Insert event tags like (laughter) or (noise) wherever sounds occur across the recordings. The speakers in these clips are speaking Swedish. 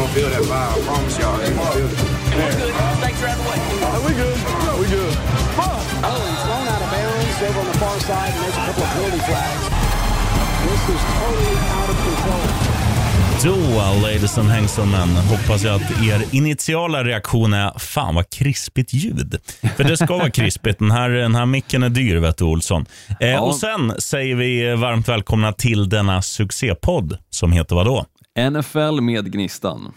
gonna feel that vibe. I promise y'all, they gonna feel it. Snakes are out of the way. Are we good? we good. Oh, he's thrown out of bounds over on the far side, and there's a couple of penalty flags. This is totally out of control. Då, ladies and gentlemen, hoppas jag att er initiala reaktion är fan vad krispigt ljud. För det ska vara (laughs) krispigt. Den här, den här micken är dyr, vet du Olsson. Eh, Och sen säger vi varmt välkomna till denna succépodd som heter vadå? NFL med Gnistan.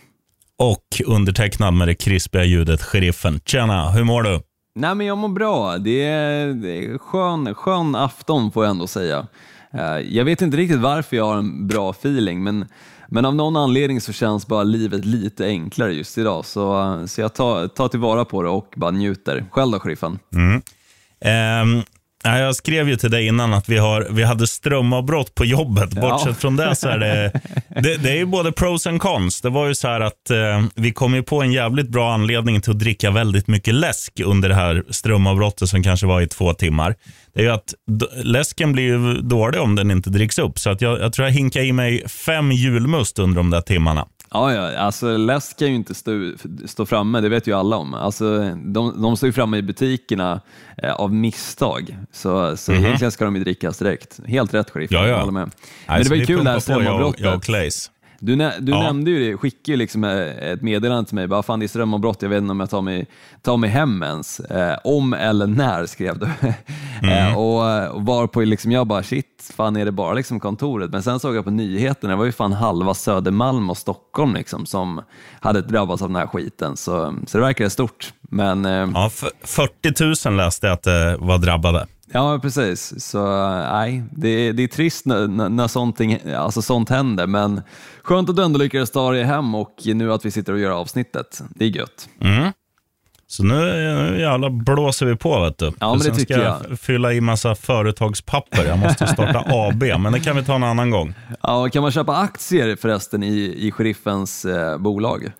Och undertecknad med det krispiga ljudet, Sheriffen. Tjena, hur mår du? Nej, men jag mår bra. Det är, det är skön, skön afton får jag ändå säga. Eh, Jag vet inte riktigt varför jag har en bra feeling, men, men av någon anledning så känns bara livet lite enklare just idag. Så, så jag tar, tar tillvara på det och bara njuter. Själv då, sheriffen? Ehm, ja, jag skrev ju till dig innan att vi, har, vi hade strömavbrott på jobbet. Ja. Bortsett från det så är det, det, det är ju både pros and cons. Det var ju så här att eh, vi kom ju på en jävligt bra anledning till att dricka väldigt mycket läsk under det här strömavbrottet som kanske var i två timmar. Det är ju att läsken blir ju dålig om den inte dricks upp. Så att jag, jag tror jag hinkade i mig fem julmust under de där timmarna. Ja, ja, alltså läsk kan ju inte stå, stå framme, det vet ju alla om. Alltså, de, de står ju framme i butikerna eh, av misstag, så, så egentligen ska de ju drickas direkt. Helt rätt, sheriff. Mhm. Ja, ja. Jag håller med. Men Nej, det så var ju kul det här på, jag, och- strömavbrottet. jag och Claes. Du, nä du Ja. nämnde ju det, skickade ju liksom eh, ett meddelande till mig, bara fan det är strömavbrott, jag vet inte om jag tar mig, tar mig hem ens. Eh, om eller när skrev du. (laughs) Mm. eh, och, och var på liksom, jag bara shit, fan är det bara liksom kontoret? Men sen såg jag på nyheterna, det var ju fan halva Södermalm och Stockholm liksom som hade drabbats av den här skiten. Så, så det verkar stort. Men eh, Ja, f- 40 000 läste jag att det var drabbade. Ja, precis. Så nej, det, det är trist när, när, sånt, alltså, sånt händer, men skönt att du ändå lyckades ta dig hem och nu att vi sitter och gör avsnittet. Det är gött. Så nu nu jävlar blåser vi på vet du. Ja, men det tycker ska jag. fylla i massa företagspapper. Jag måste starta (laughs) AB, men det kan vi ta en annan gång. Ja, kan man köpa aktier förresten i, i sheriffens eh, bolag?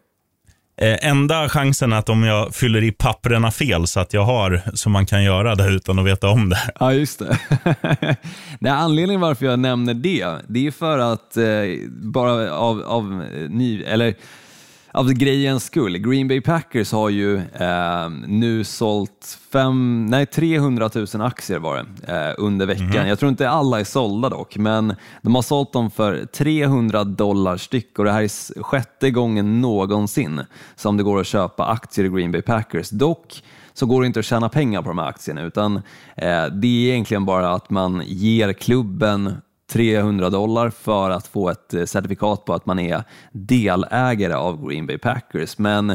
Eh, enda chansen är att om jag fyller i papperna fel så att jag har, så man kan göra det utan att veta om det. (laughs) Ja, just det. (laughs) Nej, anledningen varför jag nämner det, det är för att eh, bara av, av, ny, eller, av grejens skull, Green Bay Packers har ju eh, nu sålt fem, nej, 300 000 aktier var det eh, under veckan. Jag tror inte alla är sålda dock, men de har sålt dem för 300 dollar styck och det här är sjätte gången någonsin som det går att köpa aktier i Green Bay Packers. Dock så går det inte att tjäna pengar på de här aktierna utan eh, det är egentligen bara att man ger klubben 300 dollar för att få ett eh, certifikat på att man är delägare av Green Bay Packers. Men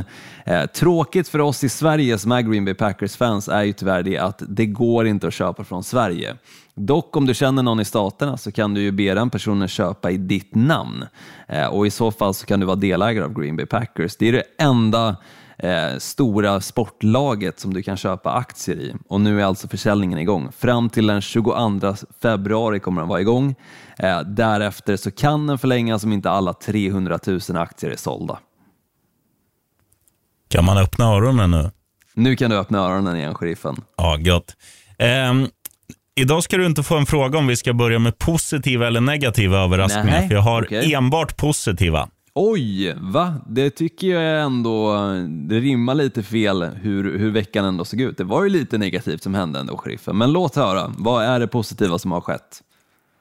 eh, tråkigt för oss i Sverige som är Green Bay Packers-fans är ju tyvärr det att det går inte att köpa från Sverige. Dock om du känner någon i staterna så kan du ju be den personen köpa i ditt namn eh, och i så fall så kan du vara delägare av Green Bay Packers. Det är det enda eh, stora sportlaget som du kan köpa aktier i. Och nu är alltså försäljningen igång. Fram till den 22 februari kommer den vara igång. Eh, därefter så kan den förlängas om inte alla 300 000 aktier är sålda. Kan man öppna öronen nu? Nu kan du öppna öronen igen, sheriffen. Ja, gött. Ehm, idag ska du inte få en fråga om vi ska börja med positiva eller negativa överraskningar. Nej, för jag har okej. enbart positiva. Oj, va? Det tycker jag ändå, det rimmar lite fel hur, hur veckan ändå såg ut. Det var ju lite negativt som hände ändå, sheriffen. Men låt höra, vad är det positiva som har skett?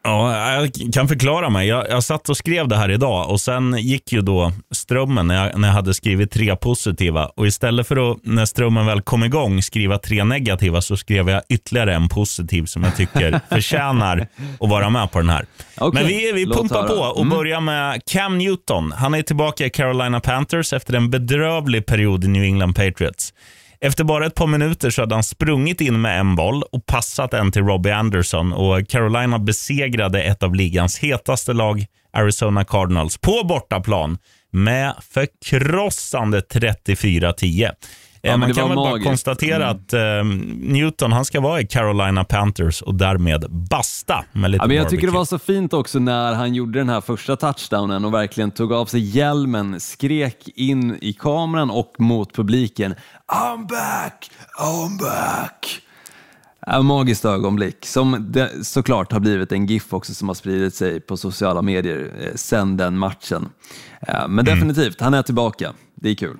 Ja, jag kan förklara mig. Jag, jag satt och skrev det här idag och sen gick ju då strömmen när jag, när jag hade skrivit tre positiva. Och istället för att, när strömmen väl kom igång, skriva tre negativa så skrev jag ytterligare en positiv som jag tycker (laughs) förtjänar att vara med på den här. Okej, Men vi, vi pumpar på och Mm. börjar med Cam Newton. Han är tillbaka i Carolina Panthers efter en bedrövlig period i New England Patriots. Efter bara ett par minuter så hade han sprungit in med en boll och passat en till Robbie Anderson och Carolina besegrade ett av ligans hetaste lag, Arizona Cardinals, på bortaplan med förkrossande 34-10. Men Man kan väl bara magiskt. konstatera att eh, Newton han ska vara i Carolina Panthers och därmed basta med lite Ja, men jag tycker det var så fint också när han gjorde den här första touchdownen och verkligen tog av sig hjälmen, skrek in i kameran och mot publiken I'm back, I'm back. Ett magiskt ögonblick som det, såklart har blivit en GIF också som har spridit sig på sociala medier eh, sen den matchen. Eh, men definitivt, han är tillbaka. Det är kul.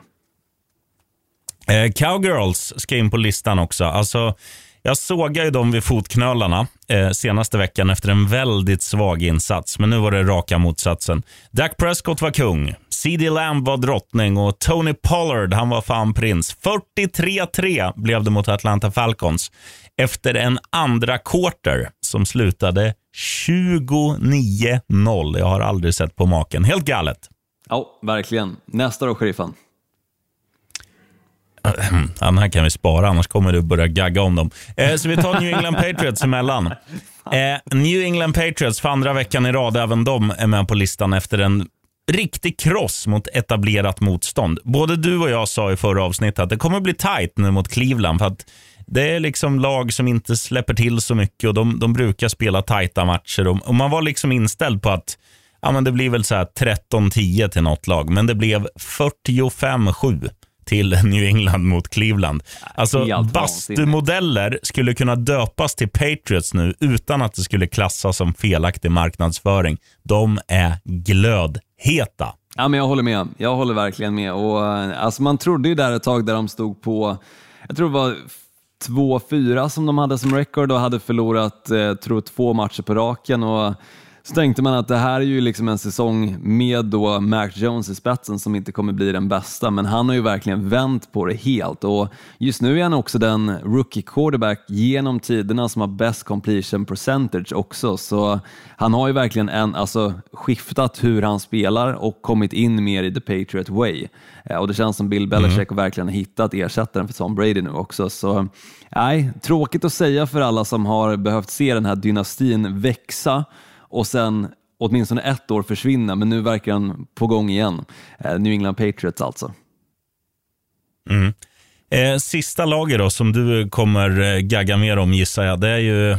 Eh, Cowgirls ska in på listan också. Alltså, jag sågade ju dem vid fotknölarna eh, senaste veckan efter en väldigt svag insats, men nu var det raka motsatsen. Dak Prescott var kung, CD Lamb var drottning och Tony Pollard han var fan prins. 43-3 blev det mot Atlanta Falcons efter en andra quarter som slutade 29-0. Jag har aldrig sett på maken. Helt galet. Ja, verkligen. Nästa då, sheriffen. Ja, den här kan vi spara, annars kommer du börja gagga om dem. Eh, så vi tar New England Patriots emellan. (laughs) Eh, New England Patriots för andra veckan i rad, även de är med på listan efter en riktig kross mot etablerat motstånd. Både du och jag sa i förra avsnittet att det kommer bli tight nu mot Cleveland. för att det är liksom lag som inte släpper till så mycket och de, de brukar spela tajta matcher. Och, och man var liksom inställd på att ja, men det blir väl så 13-10 till något lag, men det blev 45-7 till (laughs) New England mot Cleveland. Alltså bastumodeller skulle kunna döpas till Patriots nu utan att det skulle klassas som felaktig marknadsföring. De är glödheta. Ja, men jag håller med. Jag håller verkligen med. Och, eh, alltså, man trodde ju där ett tag där de stod på, jag tror det var 2-4 som de hade som record och hade förlorat eh, tror två matcher på raken. Och så tänkte man att det här är ju liksom en säsong med då Mac Jones i spetsen som inte kommer bli den bästa, men han har ju verkligen vänt på det helt och just nu är han också den rookie quarterback genom tiderna som har best completion percentage också, så han har ju verkligen en, alltså, skiftat hur han spelar och kommit in mer i the Patriot way. Eh, och det känns som Bill Belichick mm. verkligen har hittat ersättaren för Tom Brady nu också. Så nej, tråkigt att säga för alla som har behövt se den här dynastin växa och sen åtminstone ett år försvinna, men nu verkar han på gång igen. Eh, New England Patriots alltså. Mm. Eh, sista laget då, som du kommer eh, gagga mer om gissar jag, det är ju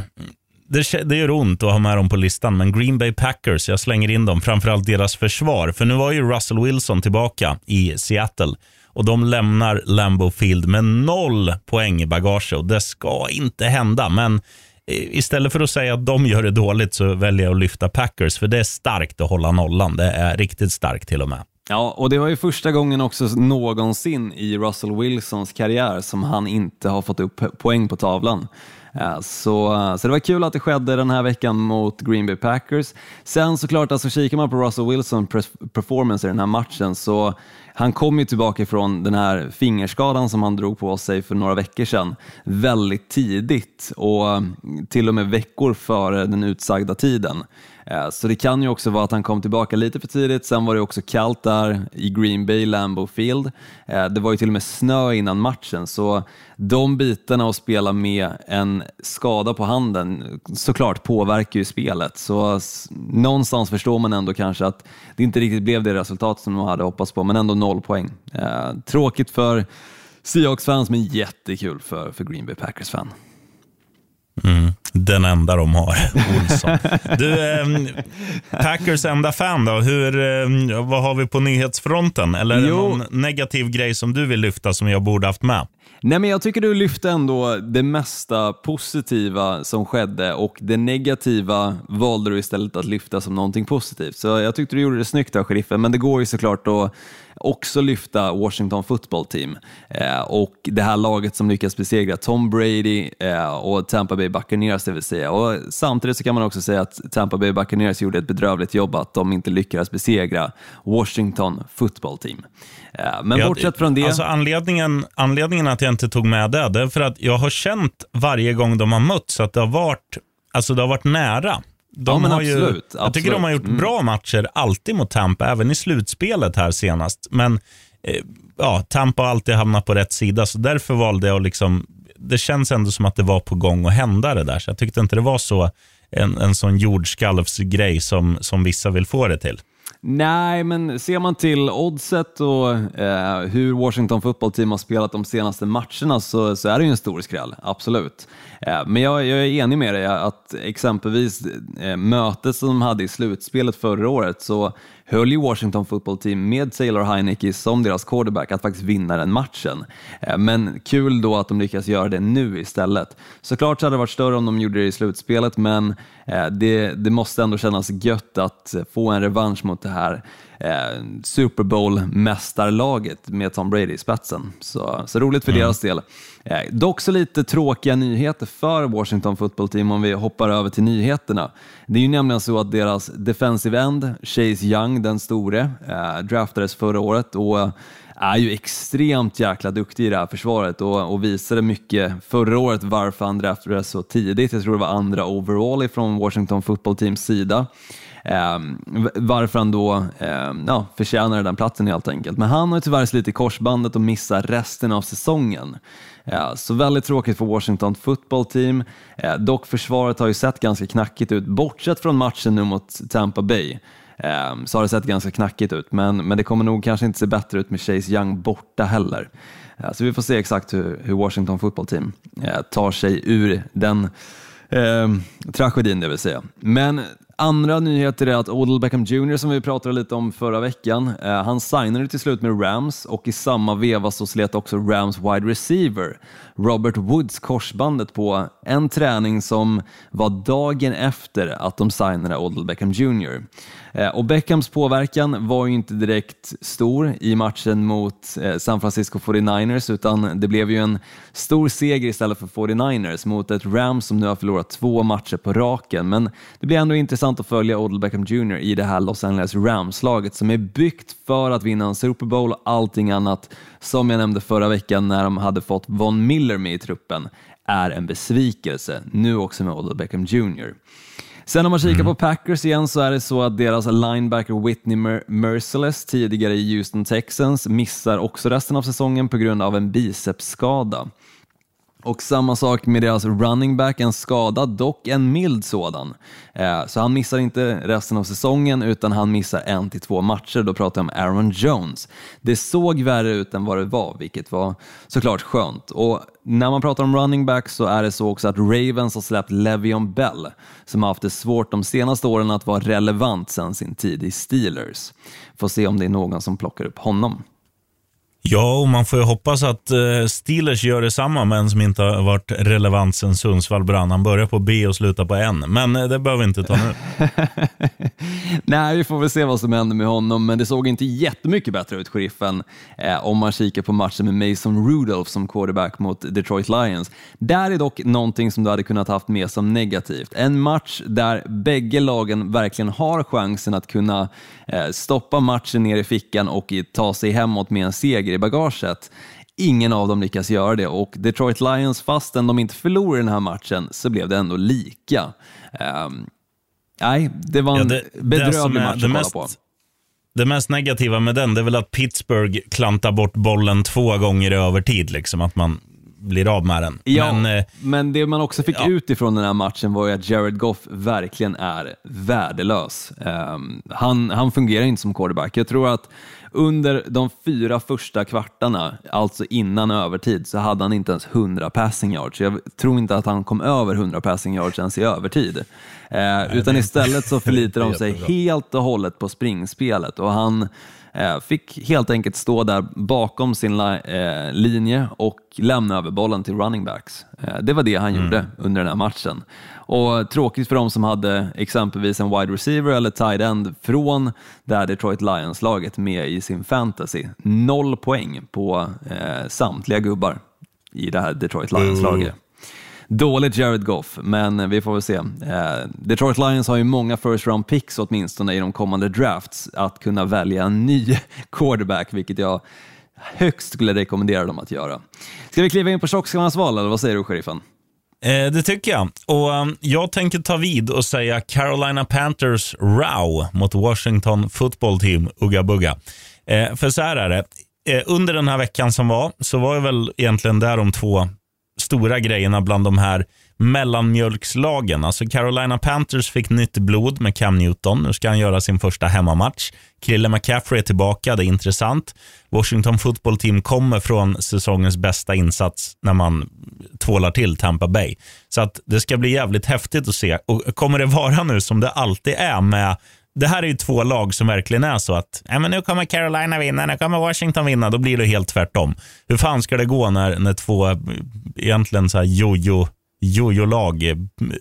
det, det gör ont att ha med dem på listan, men Green Bay Packers, jag slänger in dem, framförallt deras försvar. För nu var ju Russell Wilson tillbaka i Seattle och de lämnar Lambeau Field med noll poäng i bagage och det ska inte hända. Men istället för att säga att de gör det dåligt så väljer jag att lyfta Packers, för det är starkt att hålla nollan. Det är riktigt starkt till och med. Ja, och det var ju första gången också någonsin i Russell Wilsons karriär som han inte har fått upp poäng på tavlan. Så, så det var kul att det skedde den här veckan mot Green Bay Packers. Sen såklart, alltså kikar man på Russell Wilson performance i den här matchen så han kom ju tillbaka från den här fingerskadan som han drog på sig för några veckor sedan väldigt tidigt och till och med veckor före den utsagda tiden. Eh, så det kan ju också vara att han kom tillbaka lite för tidigt. Sen var det också kallt där i Green Bay, Lambeau Field. Eh, det var ju till och med snö innan matchen, så de bitarna att spela med en skada på handen såklart påverkar ju spelet. Så någonstans förstår man ändå kanske att det inte riktigt blev det resultat som de hade hoppats på, men ändå noll poäng. Eh, tråkigt för Seahawks-fans, men jättekul för, för Green Bay Packers-fan. Mm, den enda de har, (laughs) Olsson. Du, eh, Packers enda fan då, Hur, eh, vad har vi på nyhetsfronten? Eller är det någon negativ grej som du vill lyfta som jag borde haft med? Nej, men jag tycker du lyfte ändå det mesta positiva som skedde och det negativa valde du istället att lyfta som någonting positivt. Så jag tyckte du gjorde det snyggt av sheriffen, men det går ju såklart att också lyfta Washington football team eh, och det här laget som lyckas besegra Tom Brady eh, och Tampa Bay Buccaneers det vill säga. Och samtidigt så kan man också säga att Tampa Bay Buccaneers gjorde ett bedrövligt jobb att de inte lyckades besegra Washington football team. Men bortsett från det. Alltså anledningen, anledningen att jag inte tog med det, det är för att jag har känt varje gång de har mötts att det har varit, alltså det har varit nära. De ja, har absolut, ju, absolut. Jag tycker de har gjort mm. bra matcher alltid mot Tampa, även i slutspelet här senast. Men eh, ja, Tampa har alltid hamnat på rätt sida, så därför valde jag att liksom, det känns ändå som att det var på gång att hända det där. Så jag tyckte inte det var så en, en sån jordskalvsgrej som, som vissa vill få det till. Nej, men ser man till oddset och eh, hur Washington football team har spelat de senaste matcherna så, så är det ju en stor skräll, absolut. Eh, men jag, jag, är enig med dig att exempelvis eh, mötet som de hade i slutspelet förra året så höll ju Washington football team med Taylor Heineke som deras quarterback att faktiskt vinna den matchen. Eh, men kul då att de lyckas göra det nu istället. Såklart så hade det varit större om de gjorde det i slutspelet, men eh, det, det måste ändå kännas gött att få en revansch mot det här eh, Super Bowl-mästarlaget med Tom Brady i spetsen. Så, så roligt för mm. deras del. Eh, dock så lite tråkiga nyheter för Washington football team om vi hoppar över till nyheterna. Det är ju nämligen så att deras defensive end, Chase Young, den store, eh, draftades förra året och är ju extremt jäkla duktig i det här försvaret och, och visade mycket förra året varför han draftades så tidigt. Jag tror det var andra overall ifrån Washington football teams sida. Eh, varför han då eh, ja, förtjänade den platsen helt enkelt. Men han har tyvärr slitit korsbandet och missar resten av säsongen. Eh, så väldigt tråkigt för Washington football team. Eh, dock försvaret har ju sett ganska knackigt ut, bortsett från matchen nu mot Tampa Bay ehm, så har det sett ganska knackigt ut, men, men det kommer nog kanske inte se bättre ut med Chase Young borta heller. Ehm, så vi får se exakt hur, hur Washington football team eh, tar sig ur den eh, tragedin, det vill säga. Men Andra nyheter är att Odell Beckham Jr som vi pratade lite om förra veckan, eh, han signade till slut med Rams och i samma veva så slet också Rams wide receiver. Robert Woods korsbandet på en träning som var dagen efter att de signade Odell Beckham Jr. Eh, och Beckhams påverkan var ju inte direkt stor i matchen mot eh, San Francisco 49ers utan det blev ju en stor seger istället för 49ers mot ett Rams som nu har förlorat två matcher på raken. Men det blir ändå intressant att följa Odell Beckham Jr i det här Los Angeles Rams-laget som är byggt för att vinna en Super Bowl och allting annat som jag nämnde förra veckan när de hade fått Von Miller med i truppen är en besvikelse, nu också med Odell Beckham Jr. Sen om man kikar mm. på Packers igen så är det så att deras linebacker Whitney Mer Merciless, tidigare i Houston Texans, missar också resten av säsongen på grund av en bicepsskada. Och samma sak med deras running back, en skada, dock en mild sådan. Eh, så han missar inte resten av säsongen utan han missar en till två matcher. Då pratar jag om Aaron Jones. Det såg värre ut än vad det var, vilket var såklart skönt. Och när man pratar om running back så är det så också att Ravens har släppt Le'Veon Bell som har haft det svårt de senaste åren att vara relevant sedan sin tid i Steelers. Får se om det är någon som plockar upp honom. Ja, och man får ju hoppas att eh, Steelers gör detsamma med en som inte har varit relevant sen Sundsvall brann. Han börjar på B och slutar på N, men eh, det behöver vi inte ta nu. (laughs) Nej, vi får väl se vad som händer med honom, men det såg inte jättemycket bättre ut, sheriffen, eh, om man kikar på matchen med Mason Rudolph som quarterback mot Detroit Lions. Där är dock någonting som du hade kunnat haft med som negativt. En match där bägge lagen verkligen har chansen att kunna eh, stoppa matchen ner i fickan och ta sig hemåt med en seger i bagaget. Ingen av dem lyckas göra det och Detroit Lions, fastän de inte förlorade den här matchen, så blev det ändå lika. Um, nej, det var en ja, det, bedrövlig match att kolla mest, på. Det mest negativa med den det är väl att Pittsburgh klantar bort bollen två gånger i övertid. Liksom, att man blir av med den. Ja, men, eh, men det man också fick ja. ut ifrån den här matchen var ju att Jared Goff verkligen är värdelös. Um, han, han fungerar inte som quarterback. Jag tror att under de fyra första kvartarna, alltså innan övertid, så hade han inte ens 100 passing yards. Jag tror inte att han kom över 100 passing yards ens i övertid. Eh, Nej, utan istället så (laughs) förlitar de sig helt och hållet på springspelet och han eh, fick helt enkelt stå där bakom sin eh, linje och lämna över bollen till running backs. Eh, det var det han mm. gjorde under den här matchen. Och Tråkigt för de som hade exempelvis en wide receiver eller tight end från det här Detroit Lions-laget med i sin fantasy. Noll poäng på eh, samtliga gubbar i det här Detroit Lions-laget. Dåligt Jared Goff, men vi får väl se. Eh, Detroit Lions har ju många first round picks åtminstone i de kommande drafts att kunna välja en ny (laughs) quarterback, vilket jag högst skulle rekommendera dem att göra. Ska vi kliva in på tjockskallarnas val, eller vad säger du, sheriffen? Eh, det tycker jag. Och um, Jag tänker ta vid och säga Carolina Panthers row mot Washington football team, Ugga Bugga. Eh, för så här är det. Eh, under den här veckan som var, så var jag väl egentligen där de två stora grejerna bland de här mellanmjölkslagen. Alltså Carolina Panthers fick nytt blod med Cam Newton. Nu ska han göra sin första hemmamatch. Krille McCaffrey är tillbaka, det är intressant. Washington football team kommer från säsongens bästa insats när man tvålar till Tampa Bay. Så att det ska bli jävligt häftigt att se. Och kommer det vara nu som det alltid är med det här är ju två lag som verkligen är så att ja, men nu kommer Carolina vinna, nu kommer Washington vinna. Då blir det helt tvärtom. Hur fan ska det gå när, när två eh, egentligen så här jojo jojo-lag,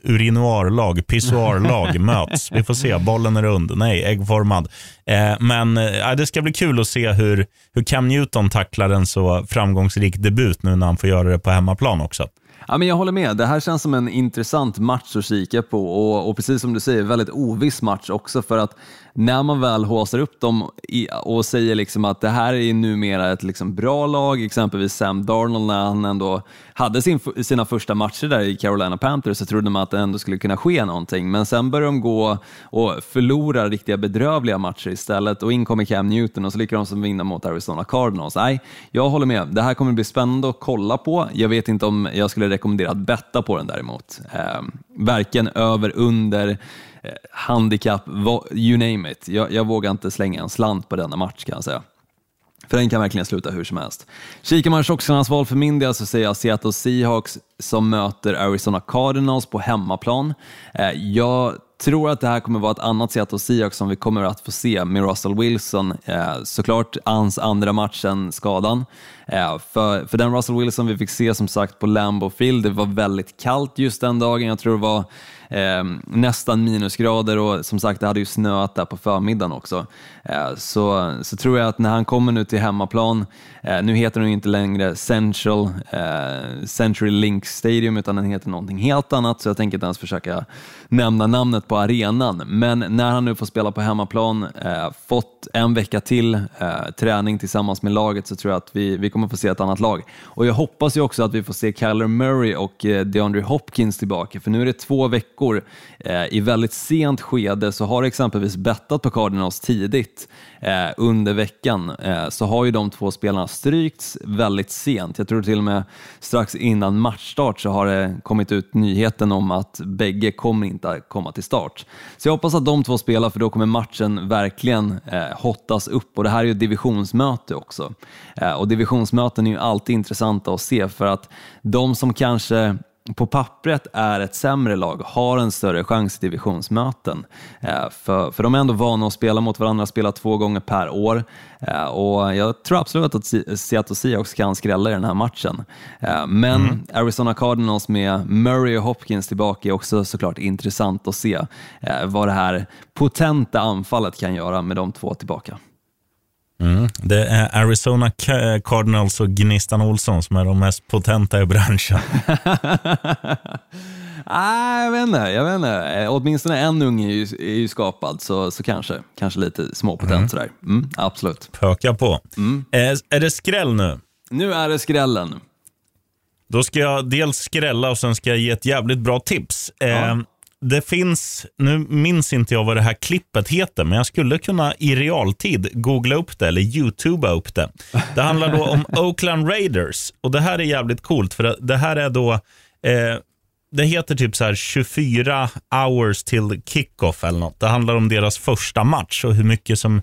urinoarlag, pissoarlag (laughs) möts. Vi får se. Bollen är rund. Nej, äggformad. Eh, men eh, det ska bli kul att se hur, hur Cam Newton tacklar en så framgångsrik debut nu när han får göra det på hemmaplan också. Ja, men jag håller med. Det här känns som en intressant match att kika på och, och precis som du säger, väldigt oviss match också för att när man väl håsar upp dem och säger liksom att det här är numera ett liksom bra lag, exempelvis Sam Darnold när han ändå hade sin, sina första matcher där i Carolina Panthers så trodde man att det ändå skulle kunna ske någonting. Men sen börjar de gå och förlora riktiga bedrövliga matcher istället och in kommer Cam Newton och så lyckas de vinna mot Arizona Cardinals. Nej, jag håller med. Det här kommer bli spännande att kolla på. Jag vet inte om jag skulle rekommendera att betta på den däremot. Eh, varken över, under, Eh, handikapp, you name it. Jag, jag vågar inte slänga en slant på denna match kan jag säga. För den kan verkligen sluta hur som helst. Kikar man tjocksarnas val för min del så säger jag Seattle Seahawks som möter Arizona Cardinals på hemmaplan. Eh, jag tror att det här kommer vara ett annat Seattle Seahawks som vi kommer att få se med Russell Wilson. Eh, såklart hans andra match sedan skadan. För, för den Russell Wilson vi fick se som sagt på Lambeau Field, det var väldigt kallt just den dagen. Jag tror det var eh, nästan minusgrader och som sagt det hade ju snöat där på förmiddagen också. Eh, så, så tror jag att när han kommer nu till hemmaplan, eh, nu heter den ju inte längre Central, eh, Century Link Stadium utan den heter någonting helt annat så jag tänker inte ens försöka nämna namnet på arenan. Men när han nu får spela på hemmaplan, eh, fått en vecka till eh, träning tillsammans med laget så tror jag att vi, vi kommer få se ett annat lag. Och jag hoppas ju också att vi får se Kyler Murray och eh, DeAndre Hopkins tillbaka för nu är det två veckor. Eh, I väldigt sent skede så har exempelvis bettat på Cardinals tidigt eh, under veckan eh, så har ju de två spelarna strykts väldigt sent. Jag tror till och med strax innan matchstart så har det kommit ut nyheten om att bägge kommer inte komma till start. Så jag hoppas att de två spelar för då kommer matchen verkligen eh, hottas upp och det här är ju ett divisionsmöte också. Eh, och divisionsmöten är ju alltid intressanta att se för att de som kanske på pappret är ett sämre lag har en större chans i divisionsmöten. Eh, för, för de är ändå vana att spela mot varandra, spela två gånger per år eh, och jag tror absolut att Seattle Seahawks kan skrälla i den här matchen. Eh, men mm. Arizona Cardinals med Murray och Hopkins tillbaka är också såklart intressant att se vad det här potenta anfallet kan göra med de två tillbaka. Mm. Det är Arizona Cardinals och Gnistan Olsson som är de mest potenta i branschen. (laughs) ah, jag vet inte, jag vet inte. Eh, åtminstone en unge är ju, är ju skapad, så, så kanske, kanske lite småpotent mm. sådär. Mm, absolut. Pöka på. Mm. Är, är det skräll nu? Nu är det skrällen. Då ska jag dels skrälla och sen ska jag ge ett jävligt bra tips. Ja. Eh, det finns, nu minns inte jag vad det här klippet heter, men jag skulle kunna i realtid googla upp det eller youtuba upp det. Det handlar då om (laughs) Oakland Raiders och det här är jävligt coolt för det här är då eh, det heter typ så här 24 hours till kickoff eller något. Det handlar om deras första match och hur mycket som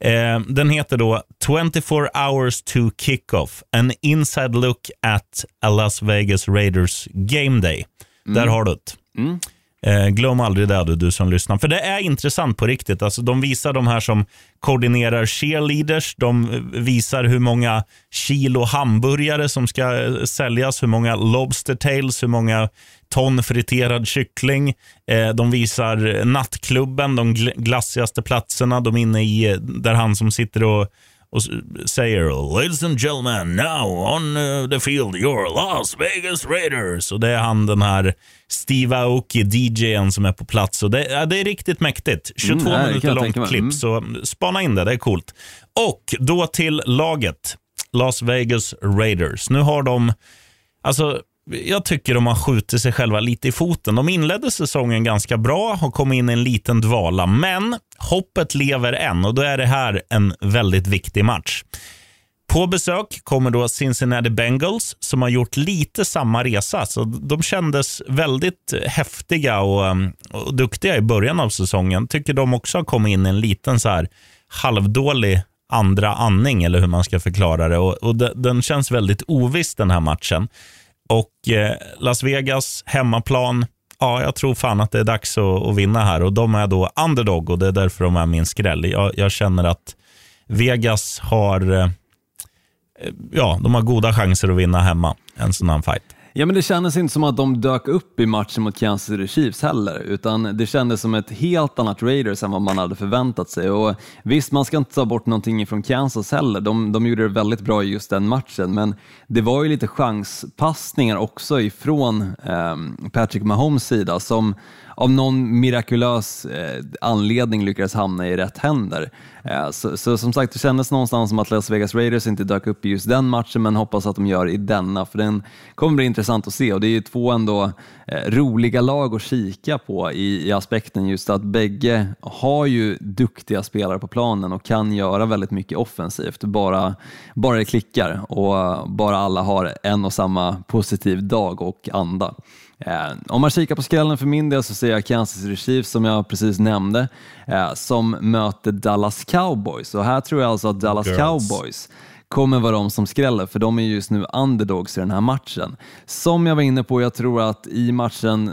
eh, den heter då 24 hours to kickoff. An inside look at a Las Vegas Raiders game day. Mm. Där har du det. Mm. Eh, glöm aldrig det du, du som lyssnar. För det är intressant på riktigt. Alltså, de visar de här som koordinerar cheerleaders. De eh, visar hur många kilo hamburgare som ska eh, säljas, hur många lobster tails, hur många ton friterad kyckling. Eh, de visar eh, nattklubben, de glassigaste platserna. De är inne i där han som sitter och och säger “Ladies and gentlemen, now on uh, the field your Las Vegas Raiders”. Och det är han den här Steve Aoki, DJen som är på plats. Och det, ja, det är riktigt mäktigt. 22 mm, minuter långt klipp, mm. så spana in det. Det är coolt. Och då till laget. Las Vegas Raiders. Nu har de, alltså jag tycker de har skjutit sig själva lite i foten. De inledde säsongen ganska bra och kom in i en liten dvala, men hoppet lever än och då är det här en väldigt viktig match. På besök kommer då Cincinnati Bengals som har gjort lite samma resa. Så de kändes väldigt häftiga och, och duktiga i början av säsongen. Tycker de också har kommit in i en liten så här halvdålig andra andning, eller hur man ska förklara det. Och, och de, Den känns väldigt oviss den här matchen. Och eh, Las Vegas, hemmaplan. Ja, jag tror fan att det är dags att, att, vinna här. Och De är då underdog och det är därför de är min skräll. Jag, jag känner att Vegas har eh, ja, de har goda chanser att vinna hemma en sån här fight. Ja, men det kändes inte som att de dök upp i matchen mot Kansas City Chiefs heller, utan det kändes som ett helt annat Raiders än vad man hade förväntat sig. Och visst, man ska inte ta bort någonting från Kansas heller. De, de gjorde det väldigt bra i just den matchen, men det var ju lite chanspassningar också ifrån eh, Patrick Mahomes sida som av någon mirakulös eh, anledning lyckades hamna i rätt händer. Eh, så, så, som sagt, det kändes någonstans som att Las Vegas Raiders inte dök upp i just den matchen, men hoppas att de gör i denna, för den kommer bli intressant att se och det är ju två ändå eh, roliga lag att kika på i, i aspekten just att bägge har ju duktiga spelare på planen och kan göra väldigt mycket offensivt, bara, bara det klickar och bara alla har en och samma positiv dag och anda. Eh, om man kikar på skrällen för min del så ser jag Kansas City Chiefs som jag precis nämnde, eh, som möter Dallas Cowboys. Och här tror jag alltså att Dallas Girls. Cowboys kommer vara de som skräller, för de är just nu underdogs i den här matchen. Som jag var inne på, jag tror att i matchen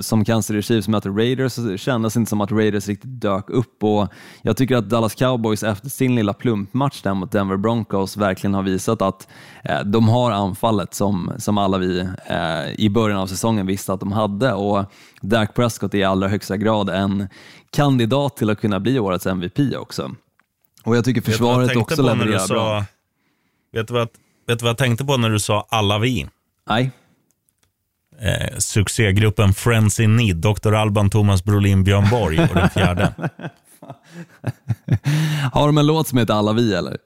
som Kansas City Chiefs möter Raiders så kändes det inte som att Raiders riktigt dök upp och jag tycker att Dallas Cowboys efter sin lilla plumpmatch där mot Denver Broncos verkligen har visat att eh, de har anfallet som, som alla vi eh, i början av säsongen visste att de hade och Dak Prescott är i allra högsta grad en kandidat till att kunna bli årets MVP också. Och jag tycker försvaret jag också levererar bra. Vet du, vad, vet du vad jag tänkte på när du sa alla vi? Nej. Eh, succégruppen Friends in Need, Dr. Alban, Thomas Brolin, Björn Borg och den fjärde. (laughs) Har de en låt som heter Alla vi eller?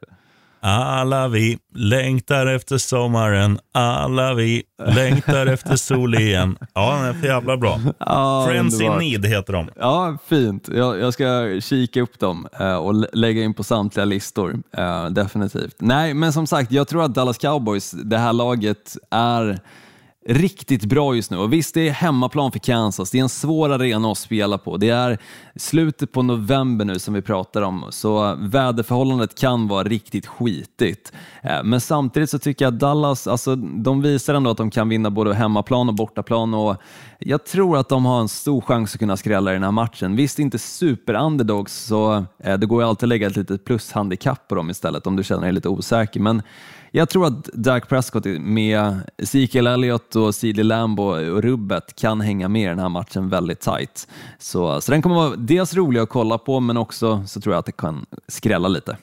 Alla vi längtar efter sommaren. Alla vi längtar efter sol igen. Ja, den är för jävla bra. Ja, Friends underbart. in Need heter de. Ja, fint. Jag, jag ska kika upp dem uh, och lägga in på samtliga listor. Uh, definitivt. Nej, men som sagt, jag tror att Dallas Cowboys, det här laget, är riktigt bra just nu. Och visst, det är hemmaplan för Kansas. Det är en svår arena att spela på. Det är slutet på november nu som vi pratar om, så väderförhållandet kan vara riktigt skitigt. Eh, men samtidigt så tycker jag att Dallas, alltså, de visar ändå att de kan vinna både hemmaplan och bortaplan och jag tror att de har en stor chans att kunna skrälla i den här matchen. Visst, inte super-underdogs, så eh, det går ju alltid att lägga ett litet plushandikapp på dem istället om du känner dig lite osäker. Men jag tror att Dak Prescott med Ezekiel Elliott och CD Lamb och rubbet kan hänga med i den här matchen väldigt tight. Så, så den kommer vara dels rolig att kolla på, men också så tror jag att det kan skrälla lite.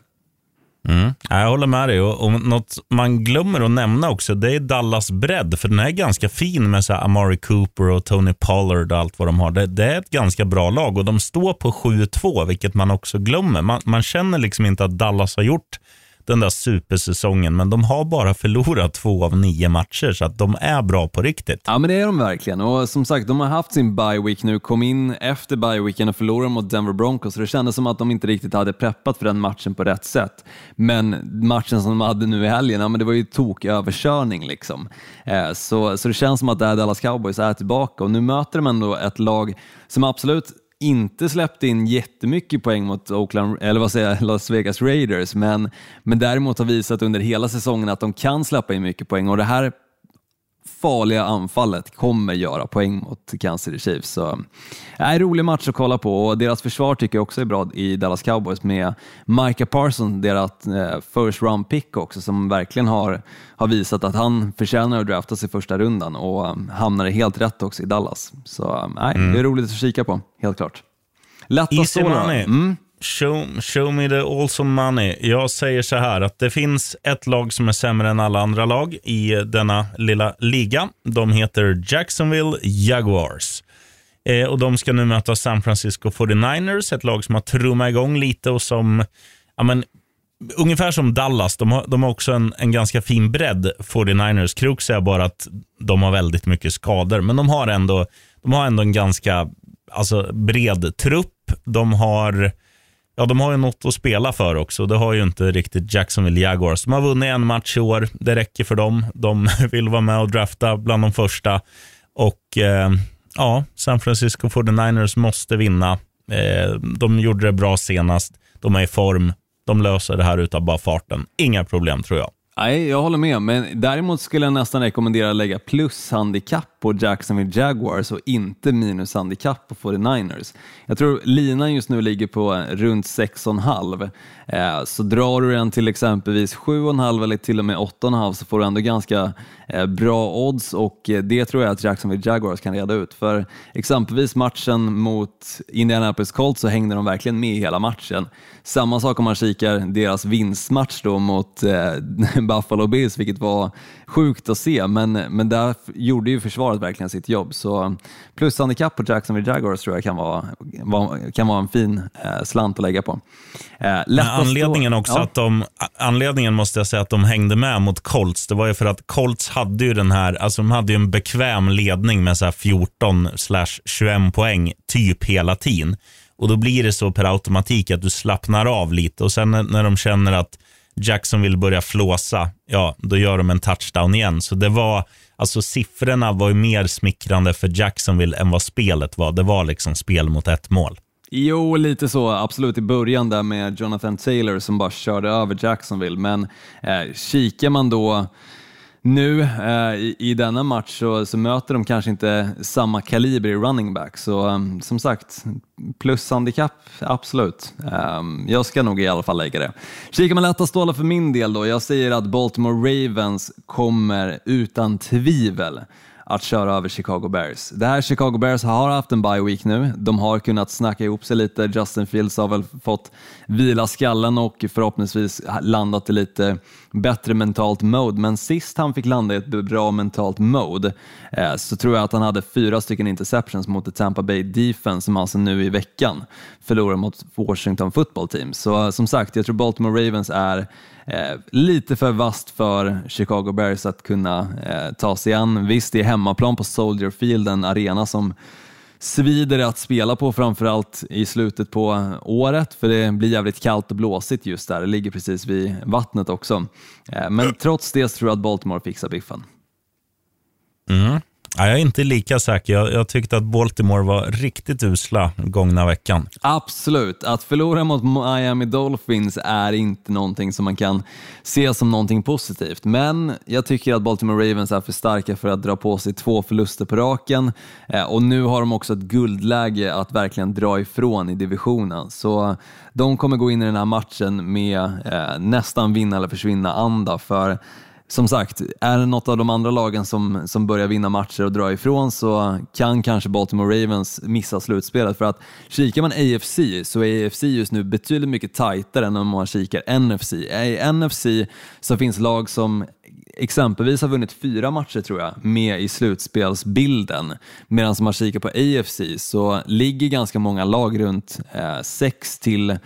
Mm. Jag håller med dig. Och, och något man glömmer att nämna också, det är Dallas bredd. För den är ganska fin med så Amari Cooper och Tony Pollard och allt vad de har. Det, det, är ett ganska bra lag och de står på 7-2, vilket man också glömmer. Man, man känner liksom inte att Dallas har gjort den där supersäsongen, men de har bara förlorat två av nio matcher, så att de är bra på riktigt. Ja, men det är de verkligen. Och som sagt, de har haft sin bye week nu, kom in efter bye weeken och förlorade mot Denver Broncos, så det kändes som att de inte riktigt hade preppat för den matchen på rätt sätt. Men matchen som de hade nu i helgen, ja, men det var ju toköverkörning liksom. Eh, så, så det känns som att det här Dallas Cowboys är tillbaka och nu möter de ändå ett lag som absolut inte släppt in jättemycket poäng mot Oakland, eller vad säger jag, (laughs) Las Vegas Raiders, men, men däremot har visat under hela säsongen att de kan släppa in mycket poäng. Och det här farliga anfallet kommer göra poäng mot Kansas City Chiefs. Så, äh, rolig match att kolla på och deras försvar tycker jag också är bra i Dallas Cowboys med Micah Parsons, deras eh, first round pick också, som verkligen har, har visat att han förtjänar att draftas i första rundan och um, hamnade helt rätt också i Dallas. Så äh, mm. det är roligt att kika på, helt klart. Lätta money. Mm. Show, show me the awesome money. Jag säger så här att det finns ett lag som är sämre än alla andra lag i denna lilla liga. De heter Jacksonville Jaguars. Eh, och De ska nu möta San Francisco 49ers, ett lag som har trummat igång lite och som, ja men, ungefär som Dallas, de har, de har också en, en ganska fin bredd, 49ers. Krux är bara att de har väldigt mycket skador, men de har ändå, de har ändå en ganska alltså, bred trupp. De har ja, de har ju något att spela för också. Det har ju inte riktigt Jacksonville Jaguars. De har vunnit en match i år. Det räcker för dem. De (laughs) vill vara med och drafta bland de första. Och eh, ja, San Francisco 49ers måste vinna. Eh, de gjorde det bra senast. De är i form. De löser det här utav bara farten. Inga problem tror jag. Nej, jag håller med, men däremot skulle jag nästan rekommendera att lägga plus handikapp på Jacksonville Jaguars och inte minus handikapp på 49ers. Jag tror linan just nu ligger på eh, runt 6,5. Eh, så drar du den till exempelvis 7,5 eller till och med 8,5 så får du ändå ganska eh, bra odds och eh, det tror jag att Jacksonville Jaguars kan reda ut. För exempelvis matchen mot Indianapolis Colts så hängde de verkligen med hela matchen. Samma sak om man kikar deras vinstmatch då mot eh, (laughs) Buffalo Bills, vilket var sjukt att se, men, men där gjorde ju försvaret verkligen sitt jobb. Så plushandikapp på Jacksonville Jaguars tror jag kan vara, kan vara en fin slant att lägga på. Eh, anledningen också ja. att de, anledningen måste jag säga att de hängde med mot Colts, det var ju för att Colts hade ju den här, alltså de hade ju en bekväm ledning med så 14 21 poäng typ hela tiden. Och då blir det så per automatik att du slappnar av lite och sen när de känner att Jackson vill börja flåsa, ja, då gör de en touchdown igen. Så det var, alltså siffrorna var ju mer smickrande för Jacksonville än vad spelet var. Det var liksom spel mot ett mål. Jo, lite så. Absolut i början där med Jonathan Taylor som bara körde över Jacksonville. Men eh, kikar man då nu eh, i, i, denna match så, så, möter de kanske inte samma kaliber i running back. Så um, som sagt, plushandikapp, absolut. Um, jag ska nog i alla fall lägga det. Kikar man lätta stålar för min del då. Jag säger att Baltimore Ravens kommer utan tvivel att köra över Chicago Bears. Det här Chicago Bears har haft en bye week nu. De har kunnat snacka ihop sig lite. Justin Fields har väl fått vila skallen och förhoppningsvis landat i lite bättre mentalt mode. Men sist han fick landa i ett bra mentalt mode eh, så tror jag att han hade fyra stycken interceptions mot ett Tampa Bay Defense som alltså nu i veckan förlorar mot Washington Football Team. Så eh, som sagt, jag tror Baltimore Ravens är Eh, lite för vast för Chicago Bears att kunna eh, ta sig an. Visst, det är hemmaplan på Soldier Field, en arena som svider det att spela på framförallt i slutet på året för det blir jävligt kallt och blåsigt just där. Det ligger precis vid vattnet också. Eh, men trots det så tror jag att Baltimore fixar biffen. Mm. Ja, jag är inte lika säker. Jag, jag tyckte att Baltimore var riktigt usla gångna veckan. Absolut. Att förlora mot Miami Dolphins är inte någonting som man kan se som någonting positivt. Men jag tycker att Baltimore Ravens är för starka för att dra på sig två förluster på raken. Eh, och nu har de också ett guldläge att verkligen dra ifrån i divisionen. Så de kommer gå in i den här matchen med eh, nästan vinna eller försvinna-anda. för som sagt, är det något av de andra lagen som, som börjar vinna matcher och dra ifrån så kan kanske Baltimore Ravens missa slutspelet. För att kikar man AFC så är AFC just nu betydligt mycket tajtare än om man kikar NFC. I NFC så finns lag som exempelvis har vunnit fyra matcher tror jag med i slutspelsbilden. Medan om man kikar på AFC så ligger ganska många lag runt eh, 6 till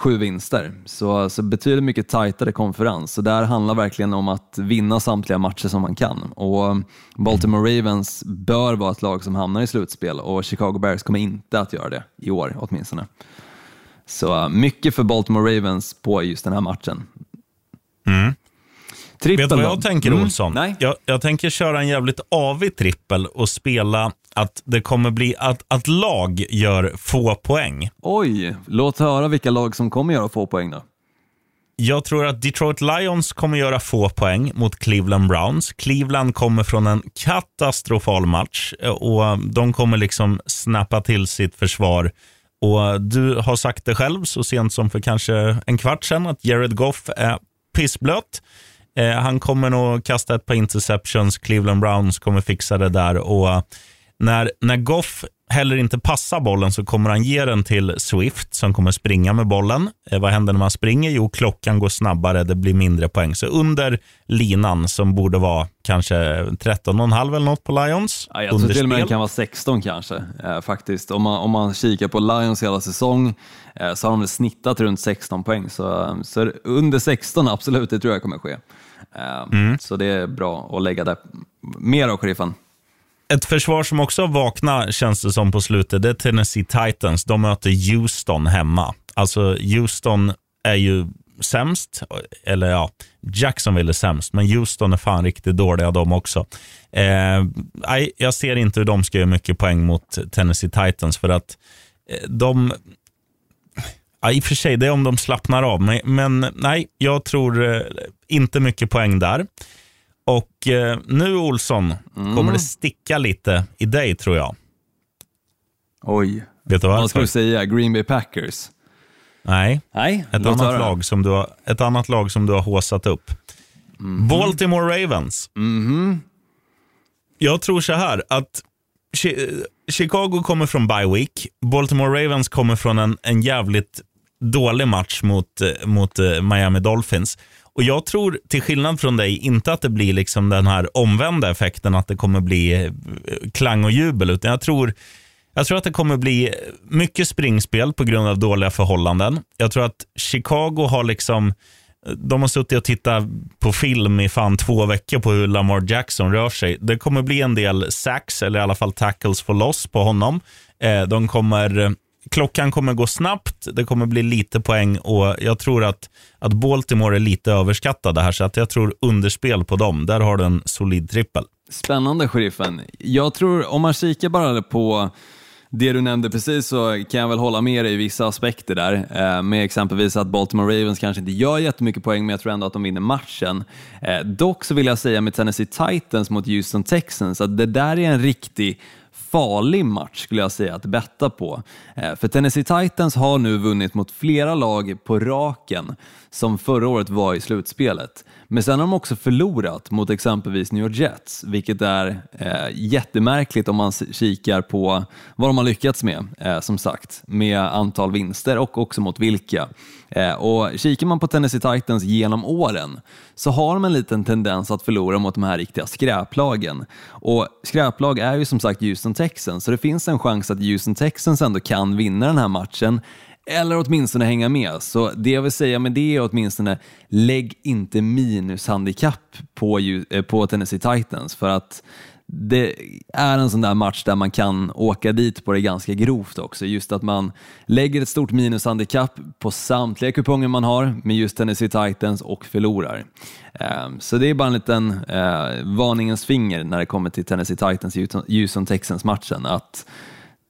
sju vinster. Så, så betydligt mycket tajtare konferens. Så där handlar verkligen om att vinna samtliga matcher som man kan. Och Baltimore Ravens bör vara ett lag som hamnar i slutspel och Chicago Bears kommer inte att göra det i år åtminstone. Så mycket för Baltimore Ravens på just den här matchen. Mm. Trippel Vet du vad jag tänker mm. Olsson? Nej. Jag, jag tänker köra en jävligt avig trippel och spela att det kommer bli att, att lag gör få poäng. Oj, låt höra vilka lag som kommer göra få poäng då. Jag tror att Detroit Lions kommer göra få poäng mot Cleveland Browns. Cleveland kommer från en katastrofal match och de kommer liksom snappa till sitt försvar. Och Du har sagt det själv så sent som för kanske en kvart sedan att Jared Goff är pissblöt. Eh, han kommer nog kasta ett par interceptions. Cleveland Browns kommer fixa det där. Och när, när Goff heller inte passar bollen så kommer han ge den till Swift som kommer springa med bollen. Eh, vad händer när man springer? Jo, klockan går snabbare, det blir mindre poäng. Så under linan som borde vara kanske 13,5 eller något på Lions. Ja, jag tror till och med den kan vara 16 kanske eh, faktiskt. Om man, om man kikar på Lions hela säsong eh, så har de snittat runt 16 poäng. Så, så under 16 absolut, det tror jag kommer ske. Eh, mm. Så det är bra att lägga det. Mer av sheriffen. Ett försvar som också vaknar känns det som på slutet, det är Tennessee Titans. De möter Houston hemma. Alltså Houston är ju sämst, eller ja, Jacksonville är sämst, men Houston är fan riktigt dåliga de också. Eh, jag ser inte hur de ska göra mycket poäng mot Tennessee Titans för att eh, de Ja, I och för sig, det är om de slappnar av. Men, men nej, jag tror eh, inte mycket poäng där. Och eh, nu, Olsson, kommer det sticka lite i dig, tror jag. Oj. Vet du Vad ska du säga? Green Bay Packers? Nej, Nej, ett annat, lag som du har, ett annat lag som du har håsat upp. Baltimore Ravens. Jag tror så här att Chi- Chicago kommer från bye week. Baltimore Ravens kommer från en, en jävligt dålig match mot, eh, mot eh, Miami Dolphins. Och Jag tror, till skillnad från dig, inte att det blir liksom den här omvända effekten att det kommer bli eh, klang och jubel, utan jag tror jag tror att det kommer bli mycket springspel på grund av dåliga förhållanden. Jag tror att Chicago har liksom de har suttit och tittat på film i fan två veckor på hur Lamar Jackson rör sig. Det kommer bli en del sacks, eller i alla fall tackles for loss på honom. Eh, de kommer, klockan kommer gå snabbt, det kommer bli lite poäng och jag tror att, att Baltimore är lite överskattade här, så att jag tror underspel på dem. Där har du en solid trippel. Spännande, sheriffen. Jag tror, om man kikar bara på det du nämnde precis så kan jag väl hålla med dig i vissa aspekter där. Eh, med exempelvis att Baltimore Ravens kanske inte gör jättemycket poäng, men jag tror ändå att de vinner matchen. Eh, dock så vill jag säga med Tennessee Titans mot Houston Texans att det där är en riktig farlig match skulle jag säga att betta på. Eh, för Tennessee Titans har nu vunnit mot flera lag på raken som förra året var i slutspelet. Men sen har de också förlorat mot exempelvis New York Jets, vilket är eh, jättemärkligt om man kikar på vad de har lyckats med, eh, som sagt, med antal vinster och också mot vilka. Eh, och Kikar man på Tennessee Titans genom åren så har de en liten tendens att förlora mot de här riktiga skräplagen. Och skräplag är ju som sagt Houston Texans, så det finns en chans att Houston Texans ändå kan vinna den här matchen eller åtminstone hänga med. Så det jag vill säga med det är åtminstone lägg inte minushandikapp på, eh, på Tennessee Titans för att det är en sån där match där man kan åka dit på det ganska grovt också. Just att man lägger ett stort minushandikapp på samtliga kuponger man har med just Tennessee Titans och förlorar. Ehm, Så det är bara en liten eh, varningens finger när det kommer till Tennessee Titans Houston Texans-matchen. Att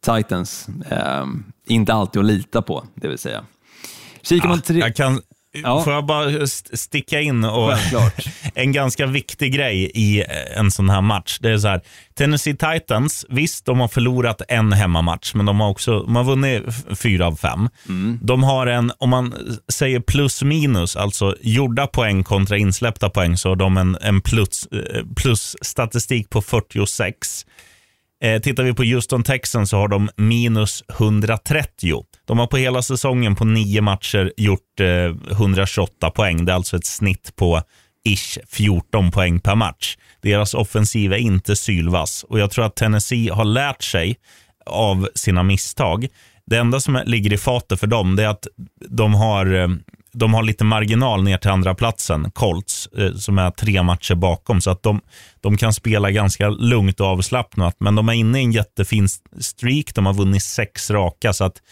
Titans eh, inte alltid att lita på, det vill säga. Kikar man tre... Jag kan, Ja. Får jag bara st- sticka in och (laughs) en ganska viktig grej i en sån här match. Det är så här, Tennessee Titans, visst de har förlorat en hemmamatch, men de har också de har vunnit fyra av fem. De har en, om man säger plus minus, alltså gjorda poäng kontra insläppta poäng, så har de en, en plus, eh, plusstatistik på 46. Eh, tittar vi på Houston Texans så har de minus 130. De har på hela säsongen på nio matcher gjort eh, 128 poäng. Det är alltså ett snitt på ish 14 poäng per match. Deras offensiv är inte sylvass och jag tror att Tennessee har lärt sig av sina misstag. Det enda som ligger i fatet för dem är att de har, eh, de har lite marginal ner till andra platsen Colts, eh, som är tre matcher bakom. Så att de, de kan spela ganska lugnt och avslappnat. Men de är inne i en jättefin streak. De har vunnit sex raka. Så att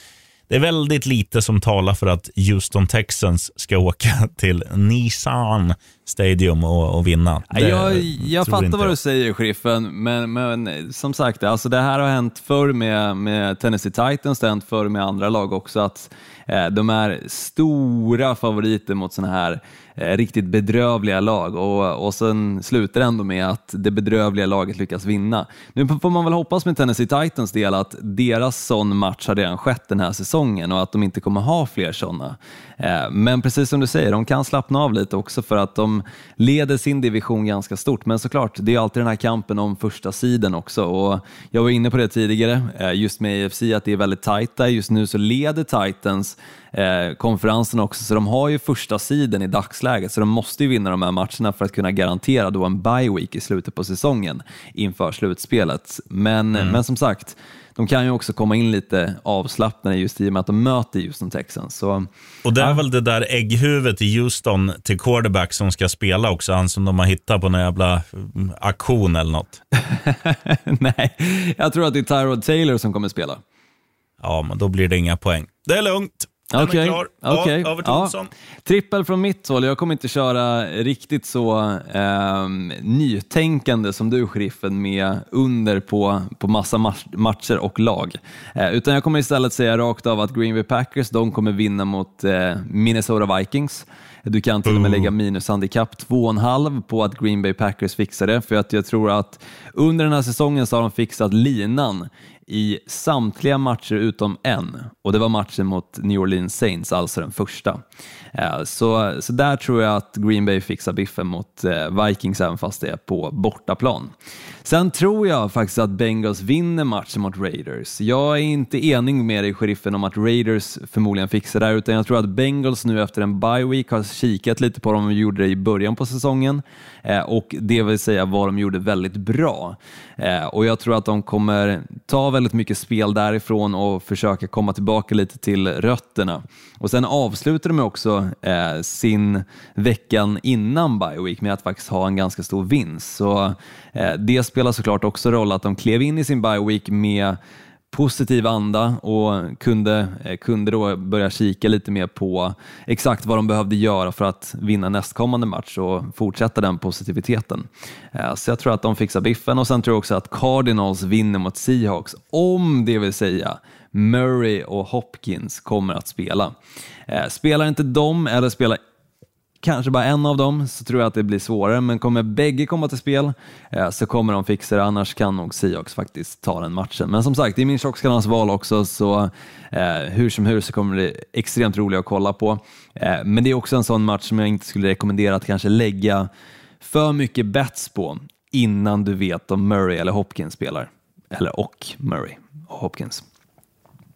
det är väldigt lite som talar för att Houston Texans ska åka till Nissan Stadium och, och vinna. Det Jag, jag fattar vad jag. du säger, sheriffen, men, men som sagt, alltså det här har hänt förr med, med Tennessee Titans, det har hänt förr med andra lag också, att eh, de är stora favoriter mot sådana här Eh, riktigt bedrövliga lag och, och sen slutar det ändå med att det bedrövliga laget lyckas vinna. Nu får man väl hoppas med Tennessee Titans del att deras sån match har redan skett den här säsongen och att de inte kommer ha fler sådana. Eh, men precis som du säger, de kan slappna av lite också för att de leder sin division ganska stort. Men såklart, det är alltid den här kampen om första sidan också och jag var inne på det tidigare, eh, just med AFC, att det är väldigt tajta. Just nu så leder Titans eh, konferensen också, så de har ju första sidan i dagsläget, så de måste ju vinna de här matcherna för att kunna garantera då en bye week i slutet på säsongen inför slutspelet. Men, men som sagt, de kan ju också komma in lite avslappnade just i och med att de möter Houston Texans. Så, Och det är väl det där ägghuvudet i Houston till quarterback som ska spela också. Han som de har hittat på en jävla mm, aktion eller något. (laughs) nej, jag tror att det är Tyrod Taylor som kommer spela. Ja, men då blir det inga poäng. Det är lugnt. Okej, klar. Ja, över till Olsson. Trippel från mitt håll. Jag kommer inte köra riktigt så ehm, nytänkande som du, sheriffen, med under på, på massa mar- matcher och lag. Eh, utan jag kommer istället säga rakt av att Green Bay Packers, de kommer vinna mot eh, Minnesota Vikings. Du kan till och med lägga minushandikapp 2,5 på att Green Bay Packers fixar det, för att jag tror att under den här säsongen så har de fixat linan i samtliga matcher utom en och det var matchen mot New Orleans Saints, alltså den första. Eh, så, så där tror jag att Green Bay fixar biffen mot eh, Vikings även fast det är på bortaplan. Sen tror jag faktiskt att Bengals vinner matchen mot Raiders. Jag är inte enig med dig, sheriffen, om att Raiders förmodligen fixar det här, utan jag tror att Bengals nu efter en bye week har kikat lite på dem och gjorde det i början på säsongen eh, och det vill säga vad de gjorde väldigt bra. Eh, och jag tror att de kommer ta väldigt mycket spel därifrån och försöka komma tillbaka lite till rötterna. Och sen avslutar de också eh, sin veckan innan bye week med att faktiskt ha en ganska stor vinst. Så det spelar såklart också roll att de klev in i sin bye week med positiv anda och kunde, eh, kunde då börja kika lite mer på exakt vad de behövde göra för att vinna nästkommande match och fortsätta den positiviteten. Eh, så jag tror att de fixar biffen och sen tror jag också att Cardinals vinner mot Seahawks, om det vill säga Murray och Hopkins kommer att spela. Eh, spelar inte de eller spelar kanske bara en av dem så tror jag att det blir svårare, men kommer bägge komma till spel eh, så kommer de fixa det, annars kan nog Seahawks faktiskt ta den matchen. Men som sagt, det är min tjockskallarnas val också, så eh, hur som hur så kommer det extremt roligt att kolla på. Eh, men det är också en sån match som jag inte skulle rekommendera att kanske lägga för mycket bets på innan du vet om Murray eller Hopkins spelar. Eller och Murray och Hopkins.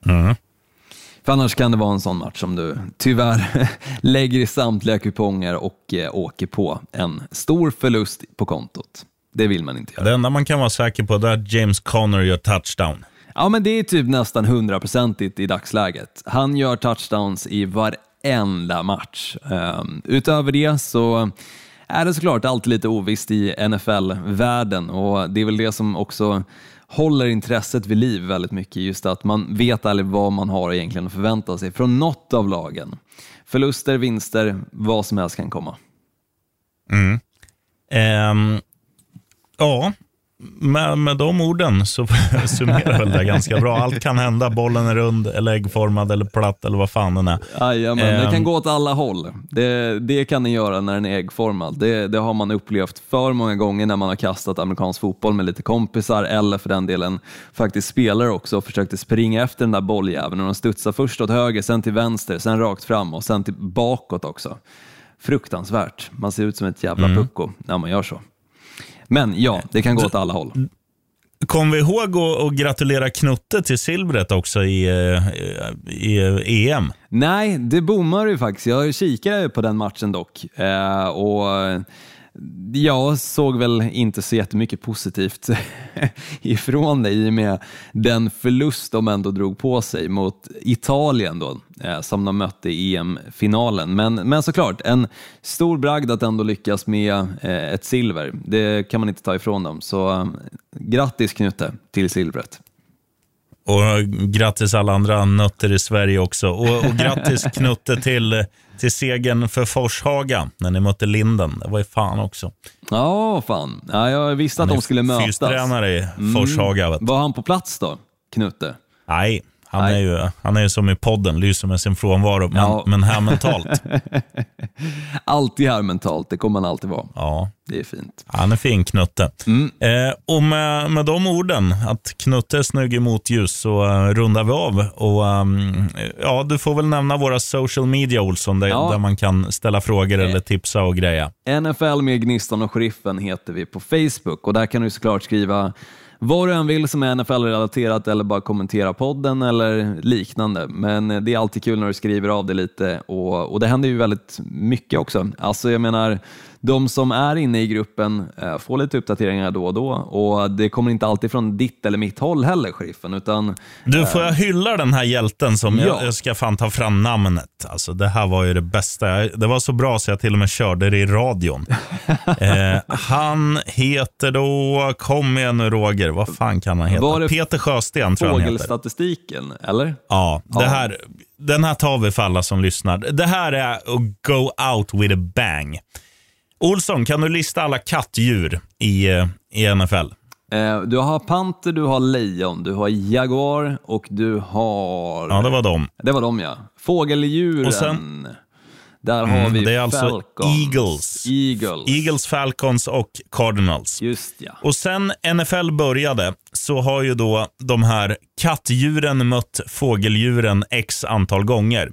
Mm. För annars kan det vara en sån match som du tyvärr (laughs) lägger i samtliga kuponger och eh, åker på en stor förlust på kontot. Det vill man inte göra. Det enda man kan vara säker på är att James Conner gör touchdown. Ja, men det är typ nästan hundraprocentigt i dagsläget. Han gör touchdowns i varenda match. Um, utöver det så är det såklart alltid lite ovisst i NFL-världen och det är väl det som också håller intresset vid liv väldigt mycket. Just att man vet aldrig vad man har egentligen att förvänta sig från något av lagen. Förluster, vinster, vad som helst kan komma. Mm. Ehm, ja, med, med de orden så (laughs) summerar väl det ganska bra. Allt kan hända. Bollen är rund, eller äggformad eller platt eller vad fan den är. Jajamän, det kan Ehm. gå åt alla håll. Det, det kan den göra när den är äggformad. Det, det har man upplevt för många gånger när man har kastat amerikansk fotboll med lite kompisar eller för den delen faktiskt spelare också och försökte springa efter den där bolljäveln och de studsar först åt höger, sen till vänster, sen rakt fram och sen till bakåt också. Fruktansvärt. Man ser ut som ett jävla pucko när man gör så. Men ja, det kan gå åt alla håll. Kom vi ihåg att, gratulera Knutte till silvret också i, eh, i, i EM? Nej, det bommar ju faktiskt. Jag kikade på den matchen dock. Eh, och jag såg väl inte så jättemycket positivt (laughs) ifrån det i och med den förlust de ändå drog på sig mot Italien då, som de mötte i EM-finalen. Men, men såklart, en stor bragd att ändå lyckas med eh, ett silver. Det kan man inte ta ifrån dem. Så eh, grattis Knutte till silvret. Och grattis alla andra nötter i Sverige också. Och, och grattis (laughs) Knutte till, till segern för Forshaga när ni mötte Linden. Det var ju fan också. Ja, fan. Ja, jag visste att de skulle mötas. Fystränare i Forshaga. Vet. du. Var han på plats då, Knutte? Nej, han Nej. är ju han är ju som i podden, lyser med sin frånvaro. Men, Ja. men här mentalt. (laughs) Alltid här mentalt, det kommer han alltid vara. Ja, Det är fint. han är fin Knutte. Eh, och med, med de orden, att Knutte är snygg i motljus, så eh, rundar vi av. Och, ehm, ja, du får väl nämna våra social media, Olsson, där, Ja. där man kan ställa frågor eller tipsa och greja. NFL med Gnistan och Sheriffen heter vi på Facebook och där kan du såklart skriva vad du än vill som är NFL-relaterat eller bara kommentera podden eller liknande. Men eh, det är alltid kul när du skriver av det lite och, och det händer ju väldigt mycket också. Alltså jag menar, de som är inne i gruppen eh, får lite uppdateringar då och då och det kommer inte alltid från ditt eller mitt håll heller, sheriffen, utan Du, får jag hylla den här hjälten som Ja. jag, jag ska fan ta fram namnet. Alltså, det här var ju det bästa. Det var så bra så jag till och med körde det i radion. (laughs) eh, han heter då, kom igen nu Roger, vad fan kan han heta? Var Peter Sjösten tror jag han heter. fågelstatistiken, eller? Ja, det här, den här tar vi för alla som lyssnar. Det här är att go out with a bang. Olsson, kan du lista alla kattdjur i, eh, i NFL? Eh, du har panter, du har lejon, du har jaguar och du har... Ja, det var dem. Det var de ja. Fågeldjuren. Och sen- Där har vi det är alltså Falcons. Eagles. Eagles. Eagles, Falcons och Cardinals. Just ja. Och sen NFL började så har ju då de här kattdjuren mött fågeldjuren x antal gånger.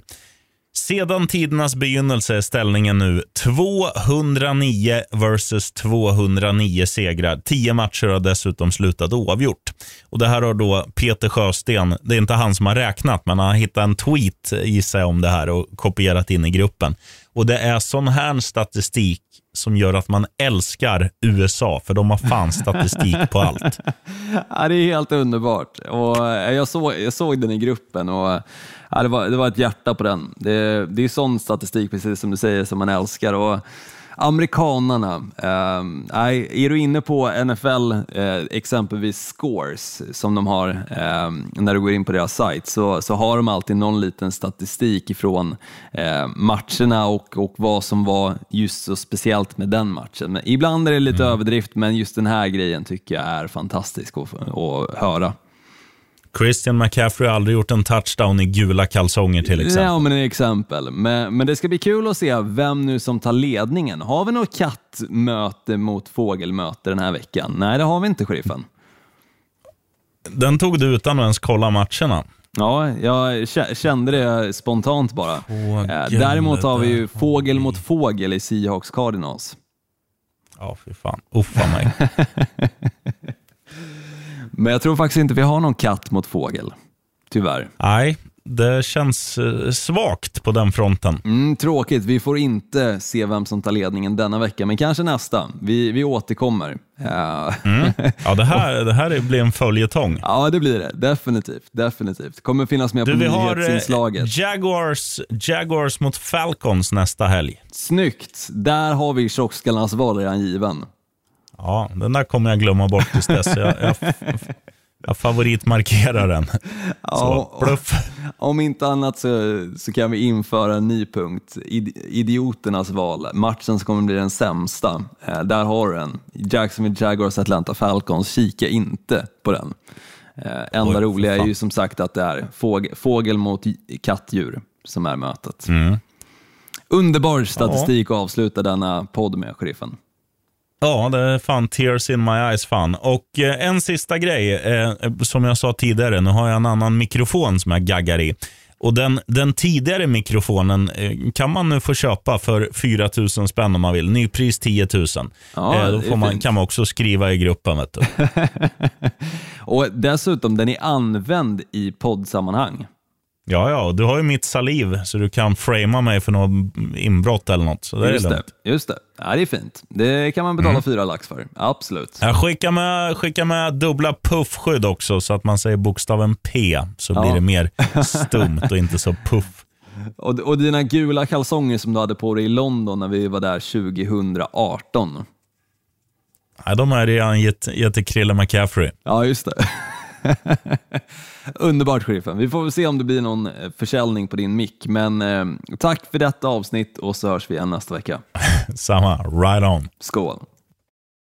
Sedan tidernas begynnelse är ställningen nu 209 versus 209 segrar. 10 matcher har dessutom slutat oavgjort. Och Det här har då Peter Sjösten, det är inte han som har räknat, men han har hittat en tweet gissar jag om det här och kopierat in i gruppen. Och Det är sån här statistik som gör att man älskar USA, för de har fan statistik på allt. (laughs) Ja, det är helt underbart. Och eh, jag, såg, jag såg den i gruppen och ja, det, var, det var ett hjärta på den. Det, det är sån statistik, precis som du säger, som man älskar. Och amerikanarna, eh, är du inne på NFL, eh, exempelvis scores, som de har eh, när du går in på deras sajt, så, så har de alltid någon liten statistik ifrån eh, matcherna och, och vad som var just så speciellt med den matchen. Men ibland är det lite överdrift, men just den här grejen tycker jag är fantastisk att, att höra. Christian McCaffrey har aldrig gjort en touchdown i gula kalsonger till exempel. Ja, men exempel. Men, men det ska bli kul att se vem nu som tar ledningen. Har vi något kattmöte mot fågelmöte den här veckan? Nej, det har vi inte, sheriffen. Den tog du utan att ens kolla matcherna. Ja, jag kä- kände det spontant bara. Fågel, Eh, Däremot har vi ju fågel mot fågel i Seahawks Cardinals. Ja, fy fan. Uffa mig. (laughs) Men jag tror faktiskt inte vi har någon katt mot fågel. Tyvärr. Nej, det känns eh, svagt på den fronten. Mm, tråkigt, vi får inte se vem som tar ledningen denna vecka, men kanske nästa. Vi, vi återkommer. Eh, (laughs) Ja, det här, det här blir en följetong. Ja, det blir det. Definitivt. Definitivt. Kommer finnas med Du, på vi har nyhetsinslaget. eh, Jaguars, Jaguars mot Falcons nästa helg. Snyggt! Där har vi tjockskallarnas val redan given. Ja, den där kommer jag glömma bort tills dess. Jag, jag, jag favoritmarkerar den. Så, Ja, bluff. Om inte annat så, så kan vi införa en ny punkt. Id- idioternas val. Matchen som kommer bli den sämsta. Eh, där har du den. Jacksonville Jaguars Atlanta Falcons. Kika inte på den. Eh, enda Oj, roliga är ju som sagt att det är fågel, fågel mot kattdjur som är mötet. Mm. Underbar statistik att avsluta denna podd med, sheriffen. Ja, det är fan tears in my eyes fan. Och eh, en sista grej, eh, som jag sa tidigare, nu har jag en annan mikrofon som jag gaggar i. Och den, den tidigare mikrofonen eh, kan man nu få köpa för 4 000 spänn om man vill. Nypris 10 000. Ja, då man, kan man också skriva i gruppen. Vet du. (laughs) Och dessutom, den är använd i poddsammanhang. Ja, ja, du har ju mitt saliv så du kan framea mig för något inbrott eller något. Så det Just är det, just det. Ja, det är fint. Det kan man betala Mm. fyra lax för. Absolut. Jag skickar med, skickar med dubbla puffskydd också så att man säger bokstaven P så Ja. blir det mer (laughs) stumt och inte så puff. Och, och dina gula kalsonger som du hade på dig i London när vi var där 2018. Nej, de har jag redan gett, gett till Krille McCaffrey. Ja, just det. (laughs) Underbart, sheriffen. Vi får väl se om det blir någon eh, försäljning på din mick. Men eh, tack för detta avsnitt och så hörs vi igen nästa vecka. (laughs) Samma, right on. Skål!